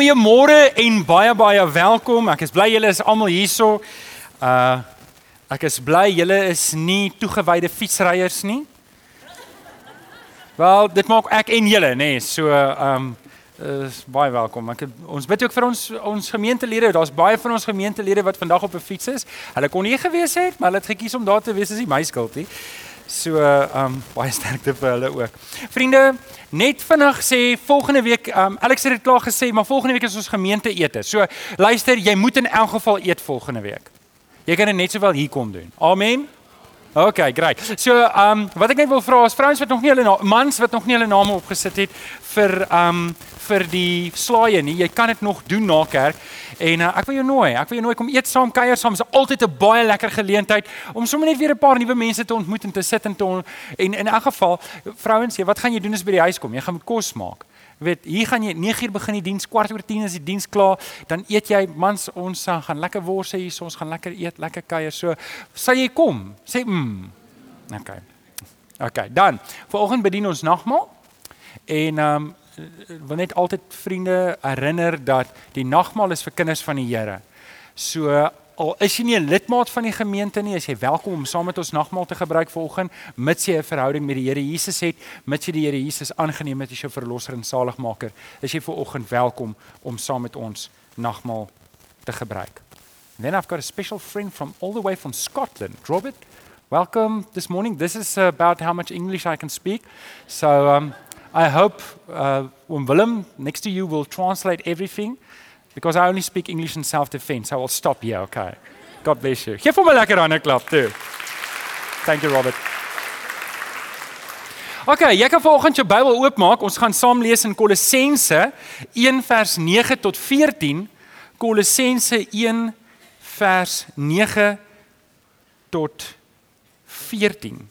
Goeiemôre en baie baie welkom. Ek is bly julle is almal hierso. Uh ek is bly julle is nie toegewyde fietsryers nie. Wel, dit maak ek en julle, nê. Nee, so um is baie welkom. Ek ons bid ook vir ons ons gemeentelede. Daar's baie van ons gemeentelede wat vandag op 'n fiets is. Hulle kon nie gewees het, maar hulle het gekies om daar te wees. Dis my skuld nie. So um baie sterkte vir hulle ook. Vriende, net vinnig sê volgende week um Alex het dit klaar gesê, maar volgende week is ons gemeente ete. So luister, jy moet in elk geval eet volgende week. Jy kan dit net sowel hier kom doen. Amen. OK, great. So um wat ek net wil vra is vrouens wat nog nie hulle mans wat nog nie hulle name opgesit het vir um vir die slaaie nie. Jy kan dit nog doen na kerk. En uh, ek wil jou nooi. Ek wil jou nooi kom eet saam, kuier saam. Dit is altyd 'n baie lekker geleentheid om sommer net weer 'n paar nuwe mense te ontmoet en te sit en te on, en in elk geval, vrouens, jy wat gaan jy doen as by die huis kom? Jy gaan met kos maak. Jy weet, hier gaan jy 9uur begin die diens, kwart oor 10 is die diens klaar, dan eet jy mans ons uh, gaan lekker wors hier, ons gaan lekker eet, lekker kuier. So, sal jy kom? Sê mm. OK. OK, dan. Vanoggend bedien ons nagmaal. En ehm um, wil net altyd vriende herinner dat die nagmaal is vir kinders van die Here. So al is jy nie 'n lidmaat van die gemeente nie, is jy welkom om saam met ons nagmaal te gebruik vanoggend, mits jy 'n verhouding met die Here Jesus het, mits jy die Here Jesus aangeneem het as jou verlosser en saligmaker. Is jy vanoggend welkom om saam met ons nagmaal te gebruik. And then I've got a special friend from all the way from Scotland, Robert. Welcome this morning. This is about how much English I can speak. So um I hope uh, when Willem next to you will translate everything because I only speak English in self-defense. I will stop here, okay? God bless you. Geef hom 'n lekker hande klap toe. Thank you Robert. Okay, jy kan vanoggend jou Bybel oopmaak. Ons gaan saam lees in Kolossense 1 vers 9 tot 14. Kolossense 1 vers 9 tot 14.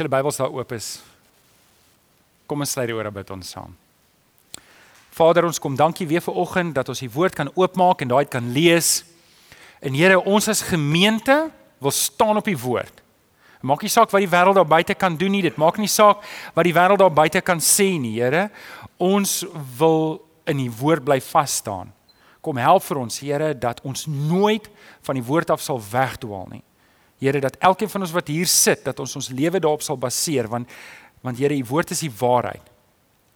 Julle Bybels daar oop is, kom ons sluit die ore bid ons saam. Vader, ons kom dankie weer vir oggend dat ons die woord kan oopmaak en daai kan lees. En Here, ons as gemeente wil staan op die woord. Maak nie saak wat die wêreld daar buite kan doen nie, dit maak nie saak wat die wêreld daar buite kan sê nie, Here. Ons wil in die woord bly vas staan. Kom help vir ons, Here, dat ons nooit van die woord af sal wegdwaal nie. Here dat elkeen van ons wat hier sit dat ons ons lewe daarop sal baseer want want Here u woord is die waarheid.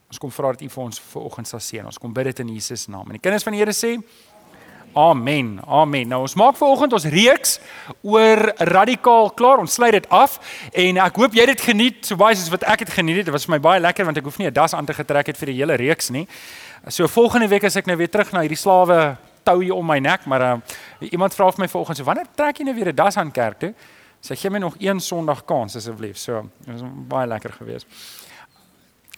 Ons kom vra dat u vir ons vanoggend sal seën. Ons kom bid dit in Jesus naam. En die kinders van die Here sê Amen. Amen. Nou ons maak vanoggend ons reeks oor radikaal klaar. Ons sluit dit af en ek hoop jy het dit geniet so baie soos wat ek het geniet. Dit was vir my baie lekker want ek hoef nie 'n das aan te getrek het vir die hele reeks nie. So volgende week as ek nou weer terug na hierdie slawe toue om my nek, maar uh, iemand vra vir my vanoggend, so wanneer trek jy nou weer 'n das aan kerk toe? Sy gee my nog een Sondag kans asseblief. So, dit was baie lekker geweest.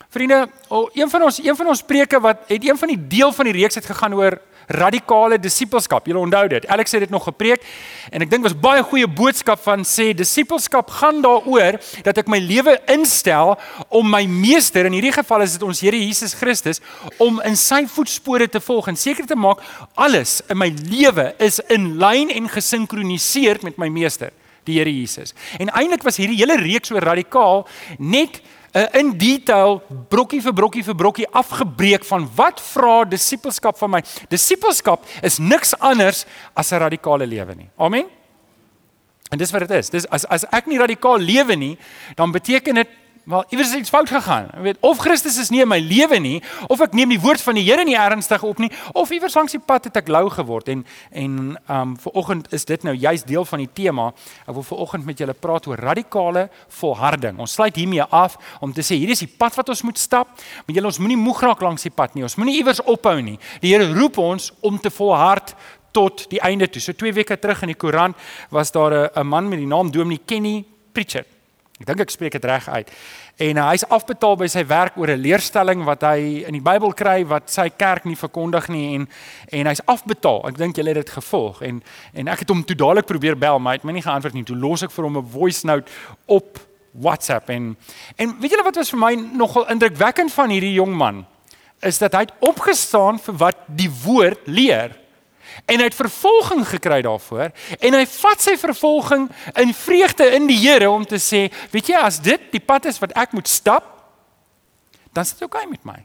Vriende, oh, een van ons een van ons preke wat het een van die deel van die reeks het gegaan oor radikale disippelskap. Julle onthou dit. Alex het dit nog gepreek en ek dink was baie goeie boodskap van sê disippelskap gaan daaroor dat ek my lewe instel om my meester in hierdie geval is dit ons Here Jesus Christus om in sy voetspore te volg en seker te maak alles in my lewe is in lyn en gesinkroniseer met my meester, die Here Jesus. En eintlik was hierdie hele reeks so radikaal net uh, in detail brokkie vir brokkie vir brokkie afgebreek van wat vra disippelskap van my. Disippelskap is niks anders as 'n radikale lewe nie. Amen. En dis wat dit is. Dis as as ek nie radikaal lewe nie, dan beteken dit wel iewers iets fout gegaan. Jy weet, of Christus is nie in my lewe nie, of ek neem die woord van die Here nie ernstig op nie, of iewers langs die pad het ek lou geword en en um vir oggend is dit nou juist deel van die tema. Ek wil vir oggend met julle praat oor radikale volharding. Ons sluit hiermee af om te sê hierdie is die pad wat ons moet stap, maar julle ons moenie moeg raak langs die pad nie. Ons moenie iewers ophou nie. Die Here roep ons om te volhard tot die einde toe. So 2 weke terug in die koerant was daar 'n man met die naam Dominee Kenny Pritchard Ek dink ek spreek dit reg uit. En uh, hy's afbetaal by sy werk oor 'n leerstelling wat hy in die Bybel kry wat sy kerk nie verkondig nie en en hy's afbetaal. Ek dink julle het dit gevolg en en ek het hom toe dadelik probeer bel, maar hy het my nie geantwoord nie. Toe los ek vir hom 'n voice note op WhatsApp en en weet julle wat was vir my nogal indrukwekkend van hierdie jong man is dat hy het opgestaan vir wat die woord leer. En hy het vervolging gekry daarvoor en hy vat sy vervolging in vreugde in die Here om te sê, weet jy, as dit die pad is wat ek moet stap, dan is dit okay met my.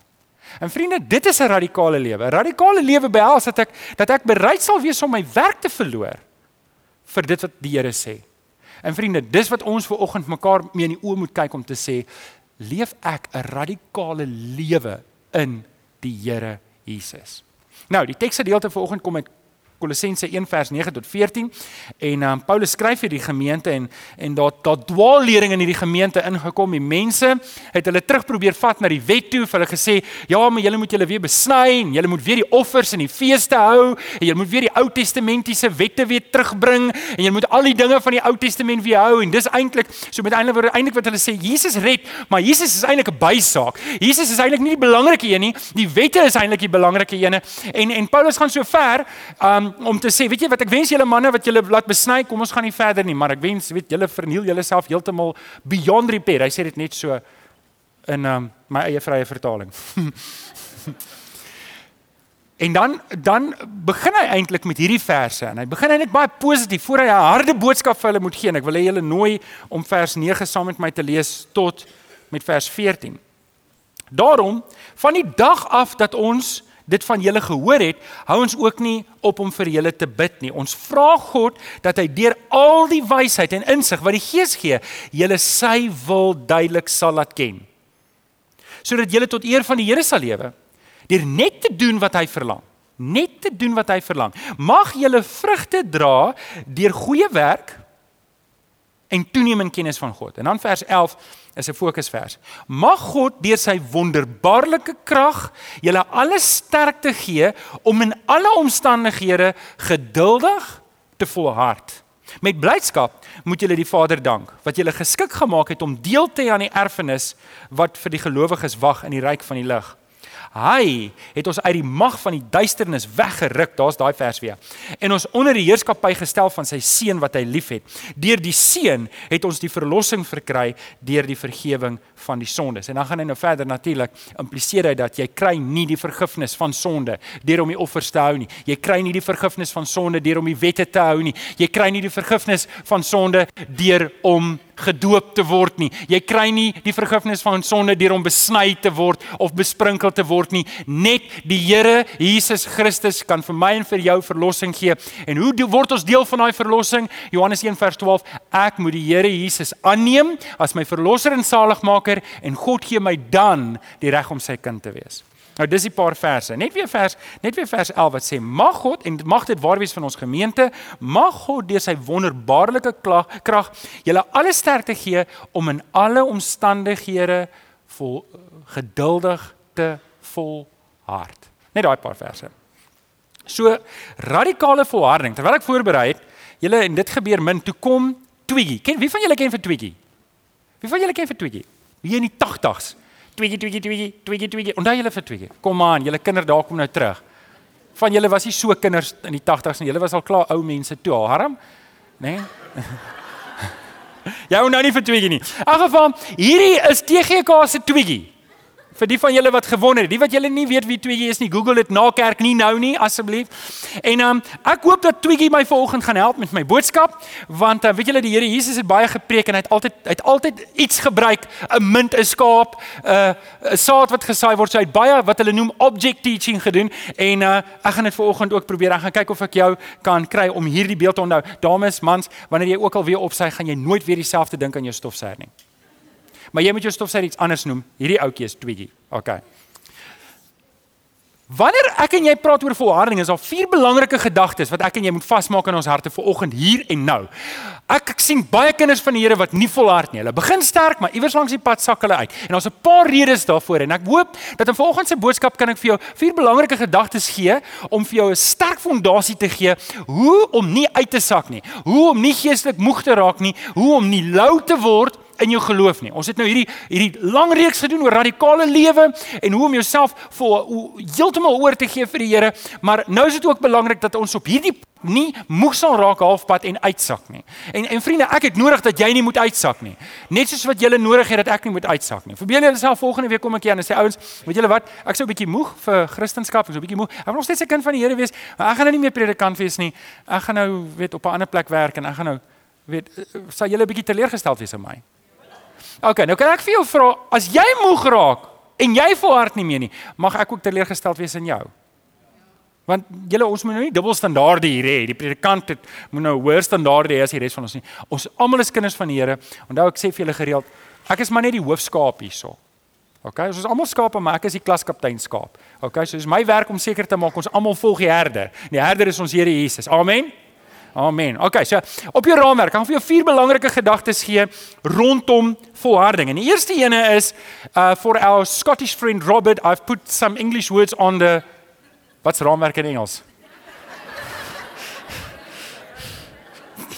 En vriende, dit is 'n radikale lewe. 'n Radikale lewe behels dat ek dat ek bereid sal wees om my werk te verloor vir dit wat die Here sê. En vriende, dis wat ons ver oggend mekaar mee in die oë moet kyk om te sê, leef ek 'n radikale lewe in die Here Jesus. Nou, die teksgedeelte vir oggend kom uit Kolossense 1 vers 9 tot 14 en um, Paulus skryf vir die gemeente en en daar daar dwaallering in hierdie gemeente ingekom. Die mense het hulle terug probeer vat na die wet toe. Hulle gesê, "Ja, maar julle moet julle weer besny en julle moet weer die offers en die feeste hou en julle moet weer die Ou Testamentiese wette weer terugbring en julle moet al die dinge van die Ou Testament weer hou." En dis eintlik so met eintlik word eintlik wat hulle sê, Jesus red, maar Jesus is eintlik 'n bysaak. Jesus is eintlik nie die belangrike een nie. Die wette is eintlik die belangrike een. En en Paulus gaan so ver, um om te sê, weet jy wat, ek wens julle manne wat julle laat besny, kom ons gaan nie verder nie, maar ek wens weet julle verniel julleself heeltemal beyond repair. Hy sê dit net so in um, my eie vrye vertaling. en dan dan begin hy eintlik met hierdie verse en hy begin eintlik baie positief voor hy 'n harde boodskap vir hulle moet gee. En ek wil hê julle nooi om vers 9 saam met my te lees tot met vers 14. Daarom van die dag af dat ons dit van julle gehoor het, hou ons ook nie op om vir julle te bid nie. Ons vra God dat hy deur al die wysheid en insig wat die Gees gee, julle sy wil duidelik sal laat ken. Sodat julle tot eer van die Here sal lewe, deur net te doen wat hy verlang. Net te doen wat hy verlang. Mag julle vrugte dra deur goeie werk en toenemende kennis van God. En dan vers 11 is 'n fokusvers. Mag God deur sy wonderbaarlike krag julle alle sterkte gee om in alle omstandighede geduldig te volhard. Met blydskap moet julle die Vader dank wat julle geskik gemaak het om deel te hê aan die erfenis wat vir die gelowiges wag in die ryk van die lig. Hy het ons uit die mag van die duisternis weggeruk, daar's daai vers weer. En ons onder die heerskappy gestel van sy seun wat hy liefhet. Deur die seun het ons die verlossing verkry deur die vergifnis van die sondes. En dan gaan hy nou verder natuurlik impliseer hy dat jy kry nie die vergifnis van sonde deur om die offers te hou nie. Jy kry nie die vergifnis van sonde deur om die wette te hou nie. Jy kry nie die vergifnis van sonde deur om gedoop te word nie. Jy kry nie die vergifnis van sonde deur om besny te word of besprinkel te word nie. Net die Here Jesus Christus kan vir my en vir jou verlossing gee. En hoe word ons deel van daai verlossing? Johannes 1:12 Ek moet die Here Jesus aanneem as my verlosser en saligmaker en God gee my dan die reg om sy kind te wees. Nou dis 'n paar verse. Net weer vers, net weer vers 11 wat sê: "Mag God en mag dit waar wees van ons gemeente, mag God deur sy wonderbaarlike krag julle alle sterkte gee om in alle omstandighede vol geduldig te volhard." Net daai paar verse. So radikale volharding. Terwyl ek voorberei het, julle en dit gebeur min toe kom Twiggy. Ken wie van julle ken vir Twiggy? Wie van julle ken vir Twiggy? Hier in die 80s. Twiggy twiggy twiggy twiggy twiggy. Onthou julle vir twiggy. Kom aan, julle kinders daar kom nou terug. Van julle was nie so kinders in die 80s nie. Julle was al klaar ou mense toe. Harm, né? Nee? Jy onthou nie vir twiggy nie. In geval, hierdie is TGK se twiggy vir die van julle wat gewon het, die wat julle nie weet wie Twiggy is nie, Google dit na kerk nie nou nie asseblief. En um, ek hoop dat Twiggy my vanoggend gaan help met my boodskap, want uh, weet julle die Here Jesus het baie gepreek en hy het altyd hy het altyd iets gebruik, 'n munt, 'n skaap, 'n uh, saad wat gesaai word. So hy het baie wat hulle noem object teaching gedoen en uh, ek gaan dit vanoggend ook probeer. Ek gaan kyk of ek jou kan kry om hierdie beeld te onthou. Dames, mans, wanneer jy ook al weer opsy, gaan jy nooit weer dieselfde dink aan jou stofsuier nie. Maar jy moet jou stofsuier iets anders noem. Hierdie ouetjie is Twiggy. OK. Wanneer ek en jy praat oor volharding, is daar vier belangrike gedagtes wat ek en jy moet vasmaak in ons harte vir oggend hier en nou. Ek, ek sien baie kinders van die Here wat nie volhard nie. Hulle begin sterk, maar iewers langs die pad sak hulle uit. En daar's 'n paar redes daarvoor en ek hoop dat in vanoggend se boodskap kan ek vir jou vier belangrike gedagtes gee om vir jou 'n sterk fondasie te gee hoe om nie uit te sak nie, hoe om nie geestelik moeg te raak nie, hoe om nie lou te word in jou geloof nie. Ons het nou hierdie hierdie lang reeks gedoen oor radikale lewe en hoe om jouself vol heeltemal oor te gee vir die Here, maar nou is dit ook belangrik dat ons op hierdie nie moeg sal raak halfpad en uitsak nie. En en vriende, ek het nodig dat jy nie moet uitsak nie. Net soos wat jy nodig het dat ek nie moet uitsak nie. Verbeel jouself volgende week kom ek hier en sê ouens, weet julle wat? Ek sou 'n bietjie moeg vir Christendom, ek sou 'n bietjie moeg. Ek wil nog steeds 'n kind van die Here wees, maar ek gaan nou nie meer predikant wees nie. Ek gaan nou weet op 'n ander plek werk en ek gaan nou weet sal julle 'n bietjie teleurgesteld wees in my. OK, nou kan ek vir jou vra, as jy moeg raak en jy volhard nie meer nie, mag ek ook teleurgesteld wees in jou? Want julle ons moet nou nie dubbelstandaarde hier hê. Die predikant het moet nou hoër standaarde hê as die res van ons nie. Ons almal is kinders van die Here. Onthou ek sê vir julle gereeld, ek is maar net die hoofskaap hierso. OK, ons is almal skape, maar ek is die klaskaptein skaap. OK, so dis my werk om seker te maak ons almal volg die herder. Die herder is ons Here Jesus. Amen. Amen. OK, so op jou raamwerk, gaan vir jou vier belangrike gedagtes gee rondom volharding. En die eerste ene is uh for our Scottish friend Robert, I've put some English words on the Wat's raamwerk in Engels?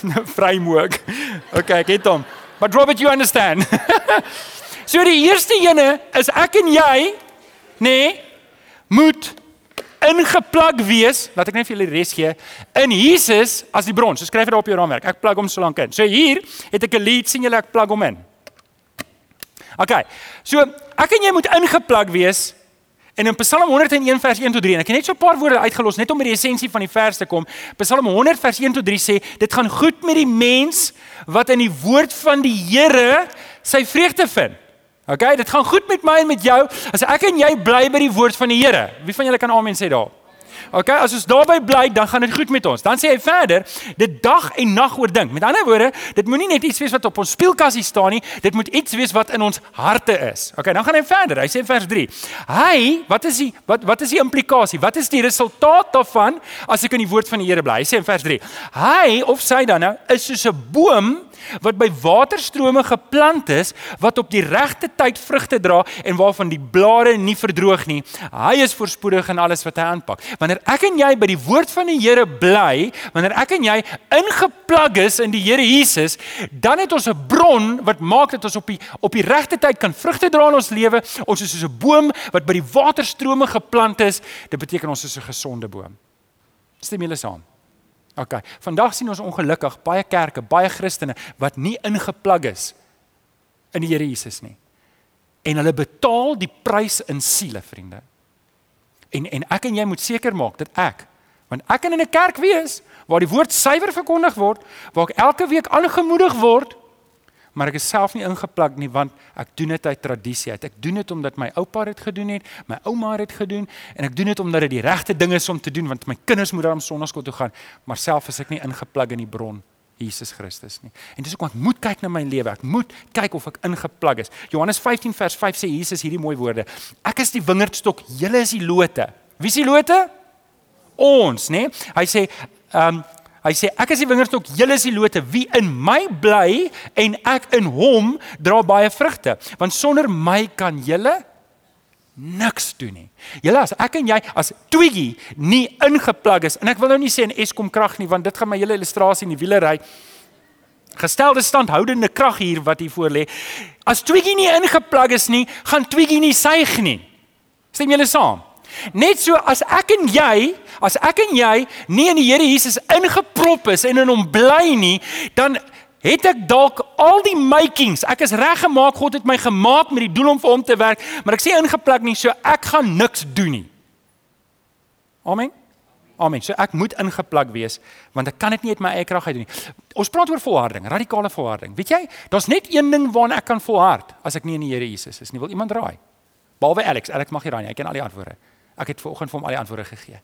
Framework. Okay, ek het hom. But Robert, you understand. so die eerste ene is ek en jy, nê, nee, moet ingeplug wees, laat ek net vir julle res gee, in Jesus as die bron. So skryf dit op jou raamwerk. Ek plug hom so lank in. So hier het ek 'n lead, sien julle ek plug hom in. Okay. So ek en jy moet ingeplug wees En in Psalm 101 vers 1 tot 3, en ek het net so 'n paar woorde uitgelos net om by die essensie van die vers te kom. Psalm 100 vers 1 tot 3 sê, dit gaan goed met die mens wat in die woord van die Here sy vreugde vind. OK, dit gaan goed met my en met jou as ek en jy bly by die woord van die Here. Wie van julle kan amen sê daar? Okay, as ons daarby bly, dan gaan dit goed met ons. Dan sê hy verder, dit dag en nag oordink. Met ander woorde, dit moenie net iets wees wat op ons speelkasie staan nie, dit moet iets wees wat in ons harte is. Okay, dan gaan hy verder. Hy sê in vers 3: Hy, wat is die wat wat is die implikasie? Wat is die resultaat daarvan as ek in die woord van die Here bly? Hy sê in vers 3: Hy of sy dan nou is soos 'n boom wat by waterstrome geplant is wat op die regte tyd vrugte dra en waarvan die blare nie verdroog nie. Hy is voorspoedig in alles wat hy aanpak. Wanneer ek en jy by die woord van die Here bly, wanneer ek en jy ingeplug is in die Here Jesus, dan het ons 'n bron wat maak dat ons op die op die regte tyd kan vrugte dra in ons lewe. Ons is soos 'n boom wat by die waterstrome geplant is. Dit beteken ons is 'n gesonde boom. Stem julle saam? OK. Vandag sien ons ongelukkig baie kerke, baie Christene wat nie ingeplug is in die Here Jesus nie. En hulle betaal die prys in siele, vriende. En en ek en jy moet seker maak dat ek, want ek kan in 'n kerk wees waar die woord suiwer verkondig word, waar ek elke week aangemoedig word maar ek is self nie ingeplak nie want ek doen dit uit tradisie uit. Ek doen dit omdat my oupa dit gedoen het, my ouma het dit gedoen en ek doen dit omdat dit die regte ding is om te doen want my kinders moet daar om sonnaarskool toe gaan, maar self is ek nie ingeplak in die bron Jesus Christus nie. En dis ook ek moet kyk na my lewe. Ek moet kyk of ek ingeplak is. Johannes 15 vers 5 sê Jesus hierdie mooi woorde. Ek is die wingerdstok, julle is die lote. Wie is die lote? Ons, nê? Hy sê, ehm um, Hy sê ek is die wingerdstok, julle is die lote. Wie in my bly en ek in hom dra baie vrugte, want sonder my kan julle niks doen nie. Julle as ek en jy as Twiggy nie ingeplug is en ek wil nou nie sê in Eskom krag nie want dit gaan my hele illustrasie in die wiele ry gestelde standhoudende krag hier wat hier voor lê. As Twiggy nie ingeplug is nie, gaan Twiggy nie suig nie. Stem julle saam? Net so as ek en jy, as ek en jy nie in die Here Jesus ingeprop is en in hom bly nie, dan het ek dalk al die makings. Ek is reggemaak, God het my gemaak met die doel om vir hom te werk, maar ek sê ingeplak nie, so ek gaan niks doen nie. Amen. Amen. So ek moet ingeplak wees want ek kan dit nie uit my eie krag uit doen nie. Ons praat oor volharding, radikale volharding. Weet jy, daar's net een ding waarna ek kan volhard as ek nie in die Here Jesus is nie. Wil iemand raai? Behalwe Alex, Alex mag hier raai. Hy ken al die antwoorde. Ek het vanoggend vir hom al die antwoorde gegee.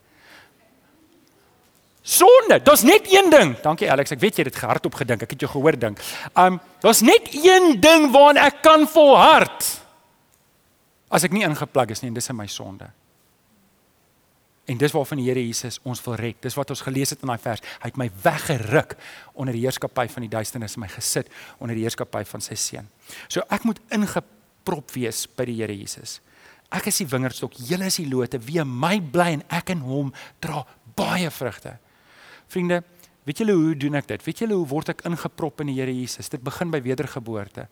Sonde, daar's net een ding. Dankie Alex, ek weet jy het dit hardop gedink. Ek het jou gehoor dink. Um daar's net een ding waaraan ek kan volhard. As ek nie ingeplug is nie, en dis in my sonde. En dis waarvan die Here Jesus ons wil red. Dis wat ons gelees het in daai vers. Hy het my weggeruk onder die heerskappy van die duisternis en my gesit onder die heerskappy van sy seun. So ek moet ingeprop wees by die Here Jesus. Ek is die wingerdstok, julle is die lote. Wie my bly en ek in hom dra baie vrugte. Vriende, weet julle hoe doen ek dit? Weet julle hoe word ek ingeprop in die Here Jesus? Dit begin by wedergeboorte.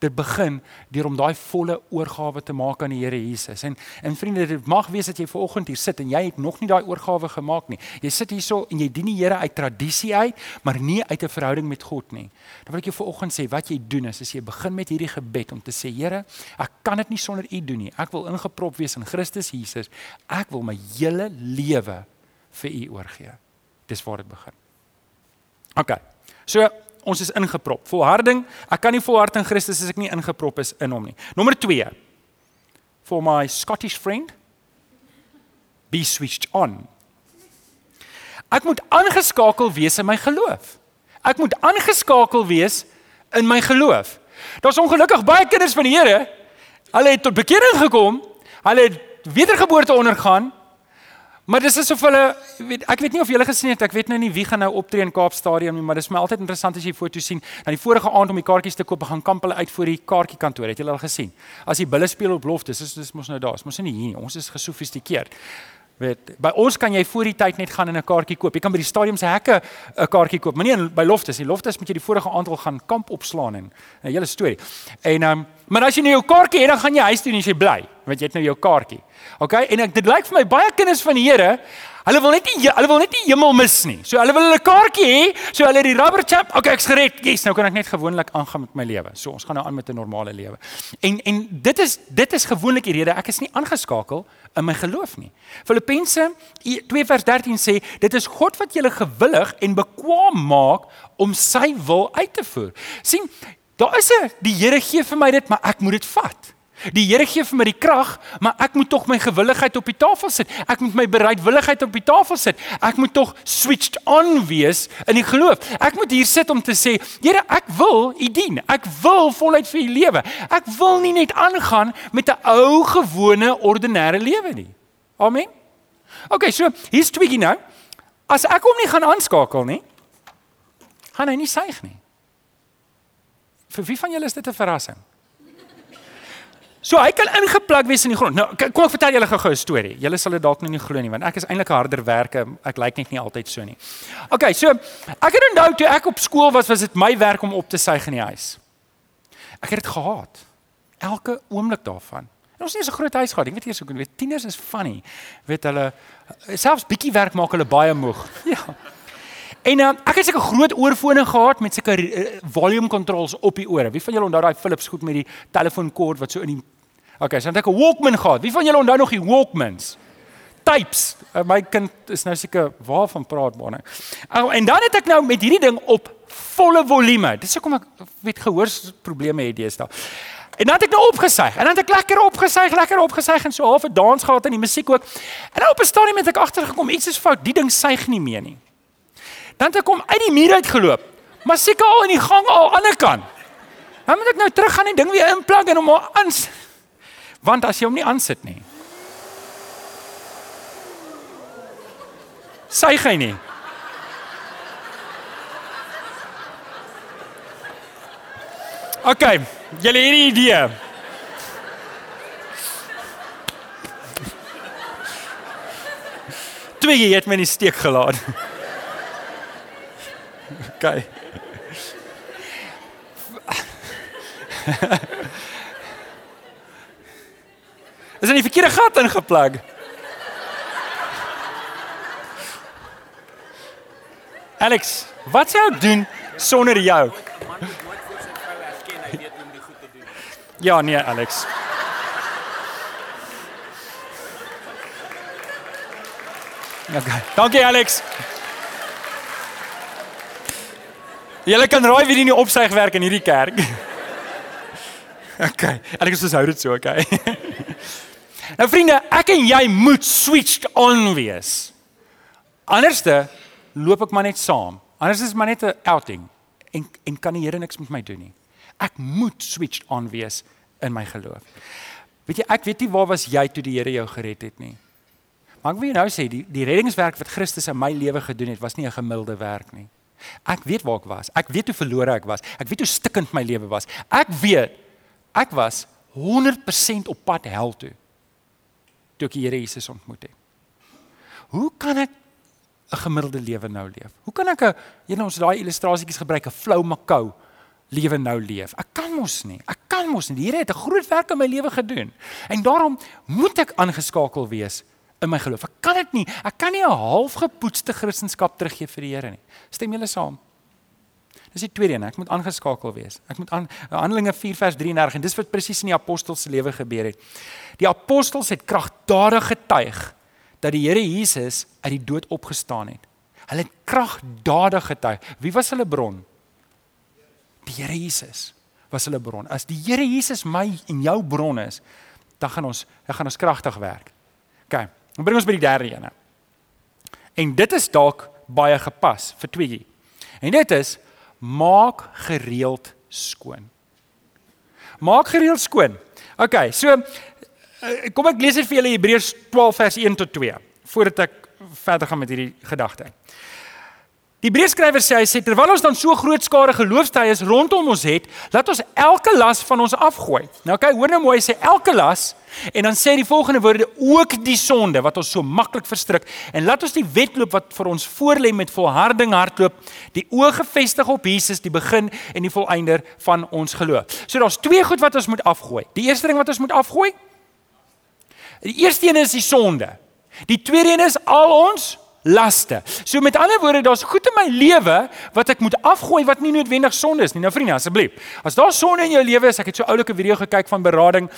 Dit begin deur om daai volle oorgawe te maak aan die Here Jesus. En en vriende, dit mag wees dat jy vanoggend hier sit en jy het nog nie daai oorgawe gemaak nie. Jy sit hierso en jy dien die Here uit tradisie uit, maar nie uit 'n verhouding met God nie. Dan wil ek jou vanoggend sê wat jy doen is, is jy begin met hierdie gebed om te sê Here, ek kan dit nie sonder U doen nie. Ek wil ingeprop wees in Christus Jesus. Ek wil my hele lewe vir U oorgee. Dis waar dit begin. OK. So ons is ingeprop. Volharding, ek kan nie volhard in Christus as ek nie ingeprop is in hom nie. Nommer 2. For my Scottish friend, be switched on. Ek moet aangeskakel wees in my geloof. Ek moet aangeskakel wees in my geloof. Daar's ongelukkig baie kinders van die Here. Hulle het tot bekering gekom. Hulle het wedergeboorte ondergaan. Maar dis asof hulle weet ek weet nie of julle gesien het ek weet nou nie wie gaan nou optree in Kaapstadium nie maar dis my altyd interessant as jy foto's sien dan die vorige aand om die kaartjies te koop gaan kamp hulle uit voor die kaartjiekantoor. Het julle al gesien? As die bulle speel op loftes dis dis mos nou daar is mos nie hier nie. Ons is gesofistikeerd weet by ons kan jy voor die tyd net gaan en 'n kaartjie koop. Jy kan by die stadium se hekke 'n kaartjie koop. Maar nie by loftes nie loftes moet jy die vorige aand al gaan kamp opslaan en 'n hele storie. En um, maar as jy nou jou kaartjie het dan gaan jy huis toe en jy bly want jy het nou jou kaartjie. OK? En ek dit lyk vir my baie kinders van die Here, hulle wil net nie hulle wil net nie hemel mis nie. So hulle wil hulle kaartjie hê, so hulle die rubber champ. OK, ek's gered. Yes, nou kan ek net gewoonlik aangaan met my lewe. So ons gaan nou aan met 'n normale lewe. En en dit is dit is gewoonlik die rede ek is nie aangeskakel in my geloof nie. Filippense 2 vers 13 sê dit is God wat julle gewillig en bekwam maak om sy wil uit te voer. sien, daar is 'n die Here gee vir my dit, maar ek moet dit vat. Die Here gee vir my die krag, maar ek moet tog my gewilligheid op die tafel sit. Ek moet my bereidwilligheid op die tafel sit. Ek moet tog switched on wees in die geloof. Ek moet hier sit om te sê, Here, ek wil U dien. Ek wil voluit vir U lewe. Ek wil nie net aangaan met 'n ou gewone ordinêre lewe nie. Amen. OK, so hier's tweegie nou. As ek hom nie gaan aanskakel nie, gaan hy nie suig nie. Vir wie van julle is dit 'n verrassing? So hy kan ingeplak wees in die grond. Nou kom ek vertel julle gou-gou 'n storie. Julle sal dit dalk nou nie glo nie want ek is eintlik 'n harder werker. Ek lyk net nie altyd so nie. OK, so ek het onthou toe ek op skool was, was dit my werk om op te suig in die huis. Ek het dit gehaat. Elke oomblik daarvan. En ons het nie so groot huis gehad. Ek weet eers hoe weet tieners is funny. Weet hulle selfs bietjie werk maak hulle baie moeg. Ja. En uh, ek het seker groot oorfone gehad met seker uh, volume controls op die ore. Wie van julle onthou daai Philips goed met die telefoonkord wat so in die Okay, so dan het ek 'n Walkman gehad. Wie van julle onthou nog die Walkmans? Tapes. Uh, my kind is nou seker waarvan praat maar nou. Oh, en dan het ek nou met hierdie ding op volle volume. Dis hoekom ek weet gehoorsprobleme het deesdae. En dan het ek nou opgesuig. En dan het ek lekker opgesuig, lekker opgesuig en so half 'n dans gehad in die musiek ook. En nou op 'n stadium het ek agtergekom iets is fout. Die ding suig nie meer nie. Dan het ek kom uit die muur uit geloop. Maar seker al in die gang al aan die ander kant. Dan moet ek nou terug gaan en ding weer inplug en hom aan Want as jy hom nie aansit nie. Sy gaan nie. OK, julle het 'n idee. Twee het my in die steek gelaat. Okay. Is in die verkeerde gat ingeplug. Alex, wat sou ek doen sonder jou? Ja, nee, Alex. Okay. Dankie Alex. Julle kan raai wie die nie opsuig werk in hierdie kerk. OK. Ek is hou dit so, OK. nou vriende, ek en jy moet switched on wees. Anderste loop ek maar net saam. Anders is maar net 'n outing en en kan die Here niks met my doen nie. Ek moet switched on wees in my geloof. Weet jy, ek weet nie waar was jy toe die Here jou gered het nie. Maar ek wil nou sê die die reddingswerk wat Christus in my lewe gedoen het, was nie 'n gemiddelde werk nie. Ek weet waar ek was. Ek weet hoe verlore ek was. Ek weet hoe stikkend my lewe was. Ek weet ek was 100% op pad hel toe. Toe ek die Here Jesus ontmoet het. Hoe kan ek 'n gemiddelde lewe nou leef? Hoe kan ek 'n nou ons daai illustrasietjies gebruik 'n flou makou lewe nou leef. Ek kan mos nie. Ek kan mos nie. Die Here het 'n groot werk in my lewe gedoen. En daarom moet ek aangeskakel wees in my geloof. Ek kan dit nie. Ek kan nie 'n halfgepoetste Christendom teruggee vir die Here nie. Stem julle saam? Dis die tweede een, ek moet aangeskakel wees. Ek moet aan Handelinge 4 vers 33 en dis wat presies in die apostels se lewe gebeur het. Die apostels het kragtadig getuig dat die Here Jesus uit die dood opgestaan het. Hulle het kragdadig getuig. Wie was hulle bron? Die Here Jesus was hulle bron. As die Here Jesus my en jou bron is, dan gaan ons dan gaan ons kragtig werk. OK. Dan bring ons by die derde een. En dit is dalk baie gepas vir tweeetjie. En dit is maak gereeld skoon. Maak gereeld skoon. OK, so eh, kom ek lees dit vir julle Hebreërs 12 vers 1 tot 2 voordat ek verder gaan met hierdie gedagte. Die briefskrywer sê hy sê terwyl ons dan so groot skare geloofstyes rondom ons het, laat ons elke las van ons afgooi. Nou kyk, hoor nou mooi, hy sê elke las en dan sê die volgende woorde ook die sonde wat ons so maklik verstrik en laat ons die wedloop wat vir ons voorlê met volharding hardloop, die oë gefestig op Jesus, die begin en die volëinder van ons geloof. So daar's twee goed wat ons moet afgooi. Die eerste ding wat ons moet afgooi, die eerste een is die sonde. Die tweede een is al ons laste. So met ander woorde, daar's goed in my lewe wat ek moet afgooi wat nie noodwendig sonde is nie. Nou vriende, asseblief. As daar sonde in jou lewe is, ek het so oulike video gekyk van berading,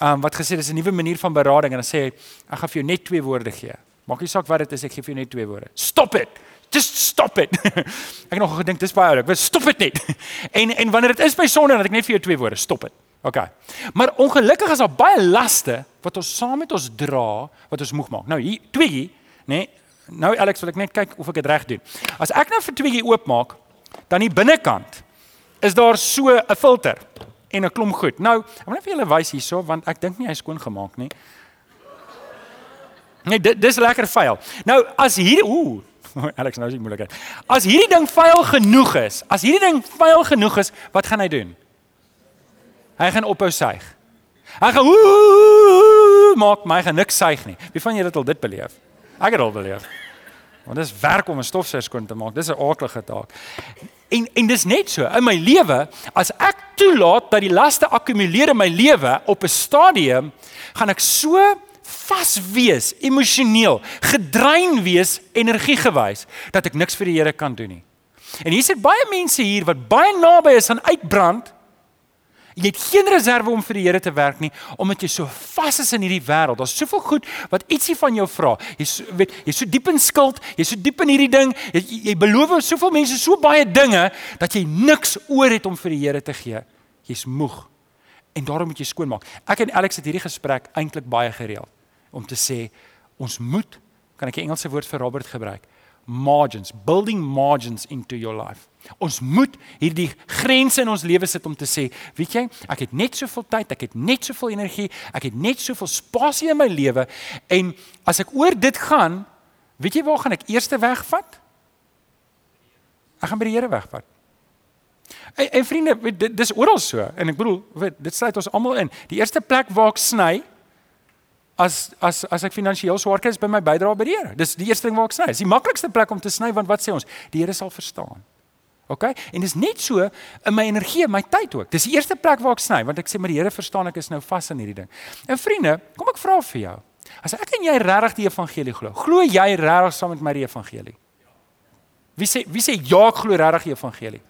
um, wat gesê dis 'n nuwe manier van berading en dan sê hy, ek gaan vir jou net twee woorde gee. Maak nie saak wat dit is, ek gee vir jou net twee woorde. Stop it. Just stop it. ek het nog gedink dis baie oulik. Wat stop dit net. en en wanneer dit is by sonde, dan ek net vir jou twee woorde, stop dit. OK. Maar ongelukkig is daar baie laste wat ons saam met ons dra wat ons moeg maak. Nou hier twee, nê? Nee, Nou Alex, wil ek net kyk of ek dit reg doen. As ek nou vir tweeetjie oopmaak, dan die binnekant is daar so 'n filter en 'n klomp goed. Nou, ek wil net vir julle wys hierso want ek dink nie hy is skoon gemaak nie. Nee, dit dis lekker vuil. Nou, as hierdie ooh, Alex, nou is dit moeilik. As hierdie ding vuil genoeg is, as hierdie ding vuil genoeg is, wat gaan hy doen? Hy gaan ophou suig. Hy gaan ooh, maak my gaan niks suig nie. Wie van julle het al dit beleef? Ek het al beleef. Want dis werk om 'n stofsuiger skoon te maak. Dis 'n aardige taak. En en dis net so in my lewe, as ek toelaat dat die laste akkumuleer in my lewe op 'n stadium, gaan ek so vas wees, emosioneel, gedrein wees, energiegewys dat ek niks vir die Here kan doen nie. En hier sit baie mense hier wat baie naby is aan uitbrand Jy het geen reserve om vir die Here te werk nie omdat jy so vas is in hierdie wêreld. Daar's soveel goed wat ietsie van jou vra. Jy weet, jy's so diep in skuld, jy's so diep in hierdie ding. Jy, jy beloof soveel mense so baie dinge dat jy niks oor het om vir die Here te gee. Jy's moeg. En daarom moet jy skoonmaak. Ek en Alex het hierdie gesprek eintlik baie gereeld om te sê ons moet kan ek 'n Engelse woord vir Robert gebruik? Margins, building margins into your life. Ons moet hierdie grense in ons lewe sit om te sê, weet jy, ek het net soveel tyd, ek het net soveel energie, ek het net soveel spasie in my lewe en as ek oor dit gaan, weet jy waar gaan ek eerste wegvat? Ek gaan by die Here wegvat. En, en vriende, dit dis oral so en ek bedoel, dit sluit ons almal in. Die eerste plek waar ek sny as as as ek finansiëel swaar kry is by my bydrae by die Here. Dis die eerste ding waar ek sny. Dis die maklikste plek om te sny want wat sê ons? Die Here sal verstaan. OK? En dis net so in my energie, my tyd ook. Dis die eerste plek waar ek sny want ek sê maar die Here verstaan ek is nou vas in hierdie ding. En vriende, kom ek vra vir jou. As ek en jy regtig die evangelie glo, glo jy regtig saam met my die evangelie? Wie sê wie sê ja, ek glo regtig die evangelie?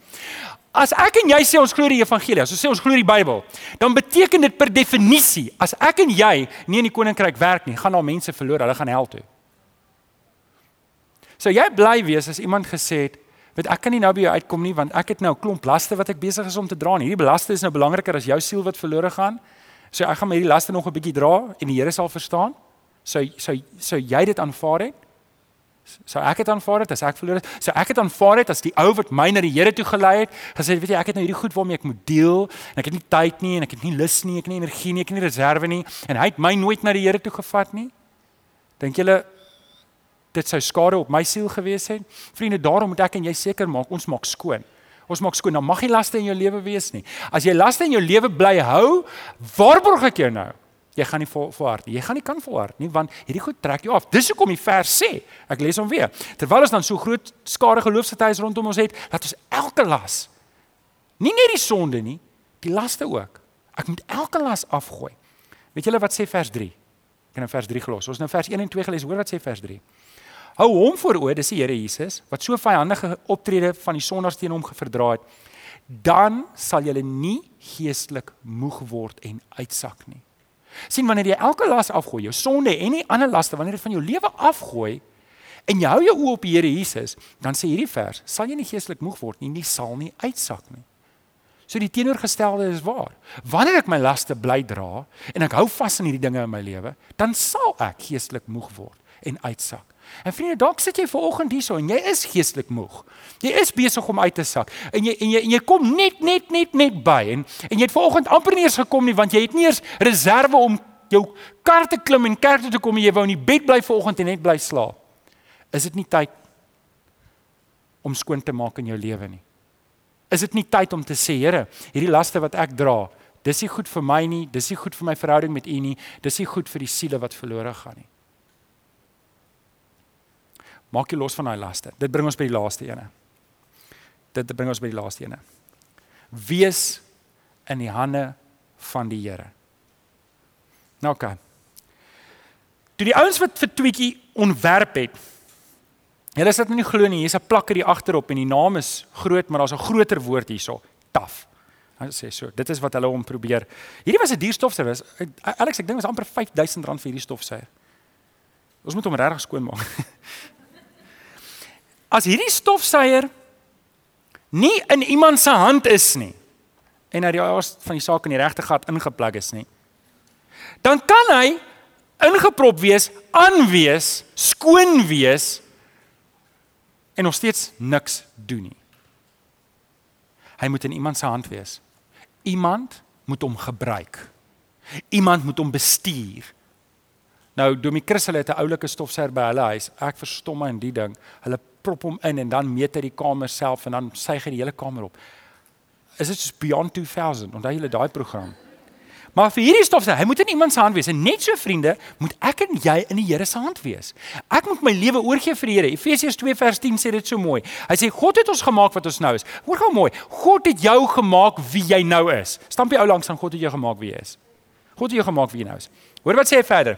As ek en jy sê ons glo die evangelie, as ons sê ons glo die Bybel, dan beteken dit per definisie as ek en jy nie in die koninkryk werk nie, gaan daar mense verloor, hulle gaan hel toe. So jy bly wees as iemand gesê het Weet ek kan nie nou by jou uitkom nie want ek het nou 'n klomp laste wat ek besig is om te dra en hierdie belaste is nou belangriker as jou siel wat verlore gaan. So ek gaan met hierdie laste nog 'n bietjie dra en die Here sal verstaan. So so so jy dit aanvaar het. So ek het aanvaar dit as ek verlore. So ek het aanvaar dit as die ou wat my na die Here toe gelei het, gesê weet jy ek het nou hierdie goed waarmee ek moet deel en ek het nie tyd nie en ek het nie lus nie, ek het nie energie nie, ek het nie reserve nie en hy het my nooit na die Here toe gevat nie. Dink julle dit sou skade op my siel gewees het. Vriende, daarom moet ek en jy seker maak ons maak skoon. Ons maak skoon. Dan mag nie laste in jou lewe wees nie. As jy laste in jou lewe bly hou, waarborg ek jou nou? Jy gaan nie vol, volhard nie. Jy gaan nie kan volhard nie want hierdie goed trek jou af. Dis hoekom die vers sê. Ek lees hom weer. Terwyl ons dan so groot skare geloofsgetuies rondom ons het, laat ons elke las Nie net die sonde nie, die laste ook. Ek moet elke las afgooi. Weet julle wat sê vers 3? Ek het nou vers 3 gelos. Ons nou vers 1 en 2 gelees. Hoor wat sê vers 3. Hou hom voor oë, dis die Here Jesus wat so vyandige optrede van die sondaars teen hom geverdra het. Dan sal jy nie geestelik moeg word en uitsak nie sien wanneer jy elke las afgooi, jou sonde en die ander laste wanneer dit van jou lewe afgooi en jy hou jou oë op die Here Jesus, dan sê hierdie vers, sal jy nie geestelik moeg word nie, nie sal nie uitsak nie. So die teenoorgestelde is waar. Wanneer ek my laste bly dra en ek hou vas aan hierdie dinge in my lewe, dan sal ek geestelik moeg word en uitsak. En vriende, dalk sit jy ver oggend hierso en jy is geestelik moeg. Jy is besig om uit te sak en jy en jy en jy kom net net net net by en en jy het ver oggend amper nie eens gekom nie want jy het nie eens reserve om jou kar te klim en kerk toe te kom en jy wou in die bed bly ver oggend en net bly slaap. Is dit nie tyd om skoon te maak in jou lewe nie? Is dit nie tyd om te sê, Here, hierdie laste wat ek dra, dis nie goed vir my nie, dis nie goed vir my verhouding met U nie, dis nie goed vir die siele wat verlore gaan nie. Maak jy los van daai laste. Dit bring ons by die laaste ene. Dit bring ons by die laaste ene. Wees in die hande van die Here. Nou. Okay. Toe die ouens wat vir Tweetjie ontwerp het. Hulle sê dit nie glo nie, hier's 'n plakker hier agterop en die naam is groot, maar daar's 'n groter woord hierso, taf. Hulle sê so, dit is wat hulle hom probeer. Hierdie was 'n dierstofsuiwer. Alex, ek dink was amper R5000 vir hierdie stofsuiwer. Ons moet hom regtig skoon maak. as hierdie stofsuier nie in iemand se hand is nie en uit die aard van die saak in die regte gat ingeplug is nie dan kan hy ingeprop wees, aanwees, skoon wees en nog steeds niks doen nie. Hy moet in iemand se hand wees. Iemand moet hom gebruik. Iemand moet hom bestuur. Nou Domie Chris hulle het 'n oulike stofsuier by hulle huis. Ek verstom my in die ding. Hulle prop hom in en dan meet hy die kamer self en dan suig hy die hele kamer op. Is dit beyond 2000? Onthou julle daai program? Maar vir hierdie stof sê hy moet in iemand se hand wees en net so vriende moet ek en jy in die Here se hand wees. Ek moet my lewe oorgee vir die Here. Efesiërs 2 vers 10 sê dit so mooi. Hy sê God het ons gemaak wat ons nou is. Hoor gou mooi. God het jou gemaak wie jy nou is. Stamp jy ou langs aan God het jou gemaak wie jy is. God het jou gemaak wie jy nou is. Hoor wat sê hy verder?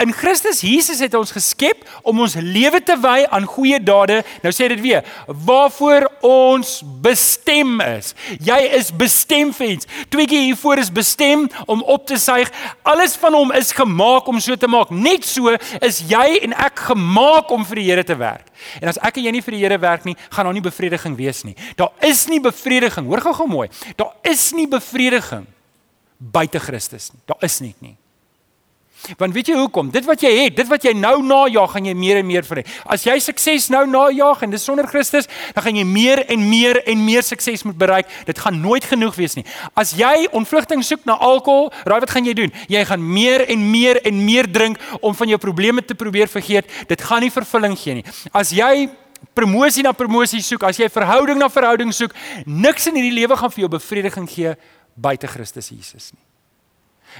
In Christus Jesus het ons geskep om ons lewe te wy aan goeie dade. Nou sê dit weer, waarvoor ons bestem is. Jy is bestem vir iets. Tweeetjie hiervoor is bestem om op te suig. Alles van hom is gemaak om so te maak. Net so is jy en ek gemaak om vir die Here te werk. En as ek en jy nie vir die Here werk nie, gaan daar nie bevrediging wees nie. Daar is nie bevrediging. Hoor gou-gou mooi. Daar is nie bevrediging buite Christus nie. Daar is net nie. Want weet jy hoekom? Dit wat jy het, dit wat jy nou najag, gaan jy meer en meer vir hê. As jy sukses nou najag en dis sonder Christus, dan gaan jy meer en meer en meer sukses moet bereik. Dit gaan nooit genoeg wees nie. As jy ontvlugting soek na alkohol, raai wat gaan jy doen? Jy gaan meer en meer en meer drink om van jou probleme te probeer vergeet. Dit gaan nie vervulling gee nie. As jy promosie na promosie soek, as jy verhouding na verhouding soek, niks in hierdie lewe gaan vir jou bevrediging gee buite Christus Jesus nie.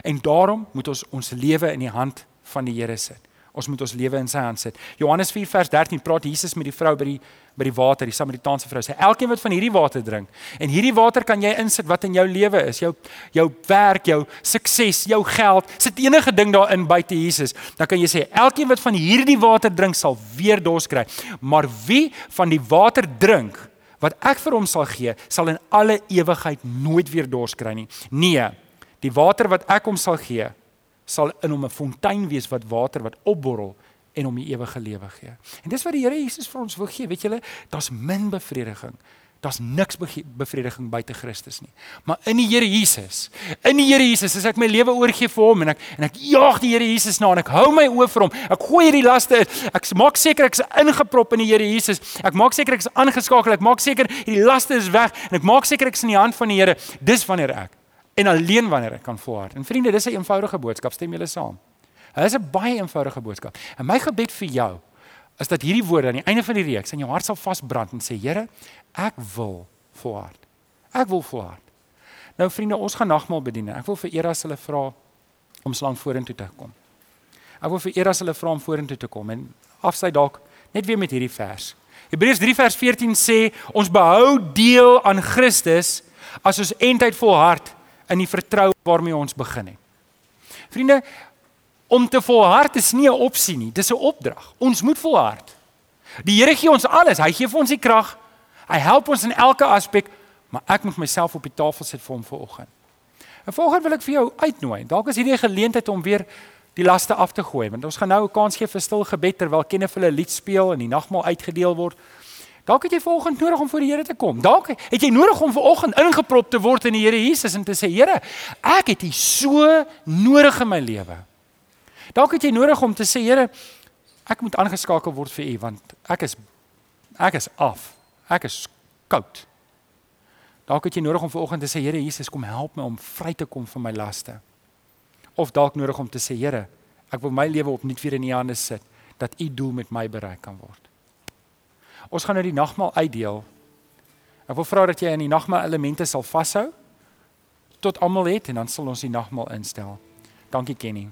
En daarom moet ons ons lewe in die hand van die Here sit. Ons moet ons lewe in sy hand sit. Johannes 4 vers 13 praat Jesus met die vrou by die by die water, die Samaritaanse vrou. Sê elkeen wat van hierdie water drink en hierdie water kan jy insit wat in jou lewe is, jou jou werk, jou sukses, jou geld, sit enige ding daarin buite Jesus. Dan kan jy sê elkeen wat van hierdie water drink sal weer dors kry. Maar wie van die water drink wat ek vir hom sal gee, sal in alle ewigheid nooit weer dors kry nie. Nee, die water wat ek hom sal gee, sal in hom 'n fontein wees wat water wat opborrel en hom die ewige lewe gee. En dis wat die Here Jesus vir ons wil gee. Weet julle, daar's min bevrediging Daar's niks bevrediging buite Christus nie. Maar in die Here Jesus, in die Here Jesus, as ek my lewe oorgee vir hom en ek en ek jaag die Here Jesus na en ek hou my oë vir hom. Ek gooi hierdie laste uit. Ek maak seker ek's ingeprop in die Here Jesus. Ek maak seker ek's aangeskakel. Ek maak seker hierdie laste is weg en ek maak seker ek's in die hand van die Here. Dis wanneer ek en alleen wanneer ek kan volhard. En vriende, dis 'n eenvoudige boodskap. Stem julle saam? Dit is 'n baie eenvoudige boodskap. En my gebed vir jou is dat hierdie woorde aan die einde van die reeks in jou hart sal vasbrand en sê Here, ek wil volhard. Ek wil volhard. Nou vriende, ons gaan nagmaal bedien. Ek wil vir Eras hulle vra om slang vorentoe te kom. Ek wil vir Eras hulle vra om vorentoe te kom en afsy dalk net weer met hierdie vers. Hebreërs 3 vers 14 sê ons behou deel aan Christus as ons eintlik volhard in die vertroue waarmee ons begin het. Vriende, om te volhard is nie 'n opsie nie, dis 'n opdrag. Ons moet volhard. Die Here gee ons alles. Hy gee vir ons die krag. Hy help ons in elke aspek, maar ek moet myself op die tafel sit vir hom vanoggend. En volgens wil ek vir jou uitnooi. Dalk is hierdie 'n geleentheid om weer die laste af te gooi, want ons gaan nou 'n kans gee vir stil gebed terwyl Kenneth hulle lied speel en die nagmaal uitgedeel word. Dalk het jy vanoggend nodig om voor die Here te kom. Dalk het jy nodig om vanoggend ingeprop te word in die Here Jesus en te sê, Here, ek het U so nodig in my lewe. Dalk het jy nodig om te sê, Here, ek moet aangeskakel word vir U want ek is ek is af. Ek is koud. Dalk het jy nodig om vanoggend te sê, Here Jesus, kom help my om vry te kom van my laste. Of dalk nodig om te sê, Here, ek wil my lewe opnuut weer in U hande sit dat U doel met my bereik kan word. Ons gaan nou die nagmaal uitdeel. Ek wil vra dat jy aan die nagmaal elemente sal vashou tot almal het en dan sal ons die nagmaal instel. Dankie Kenny.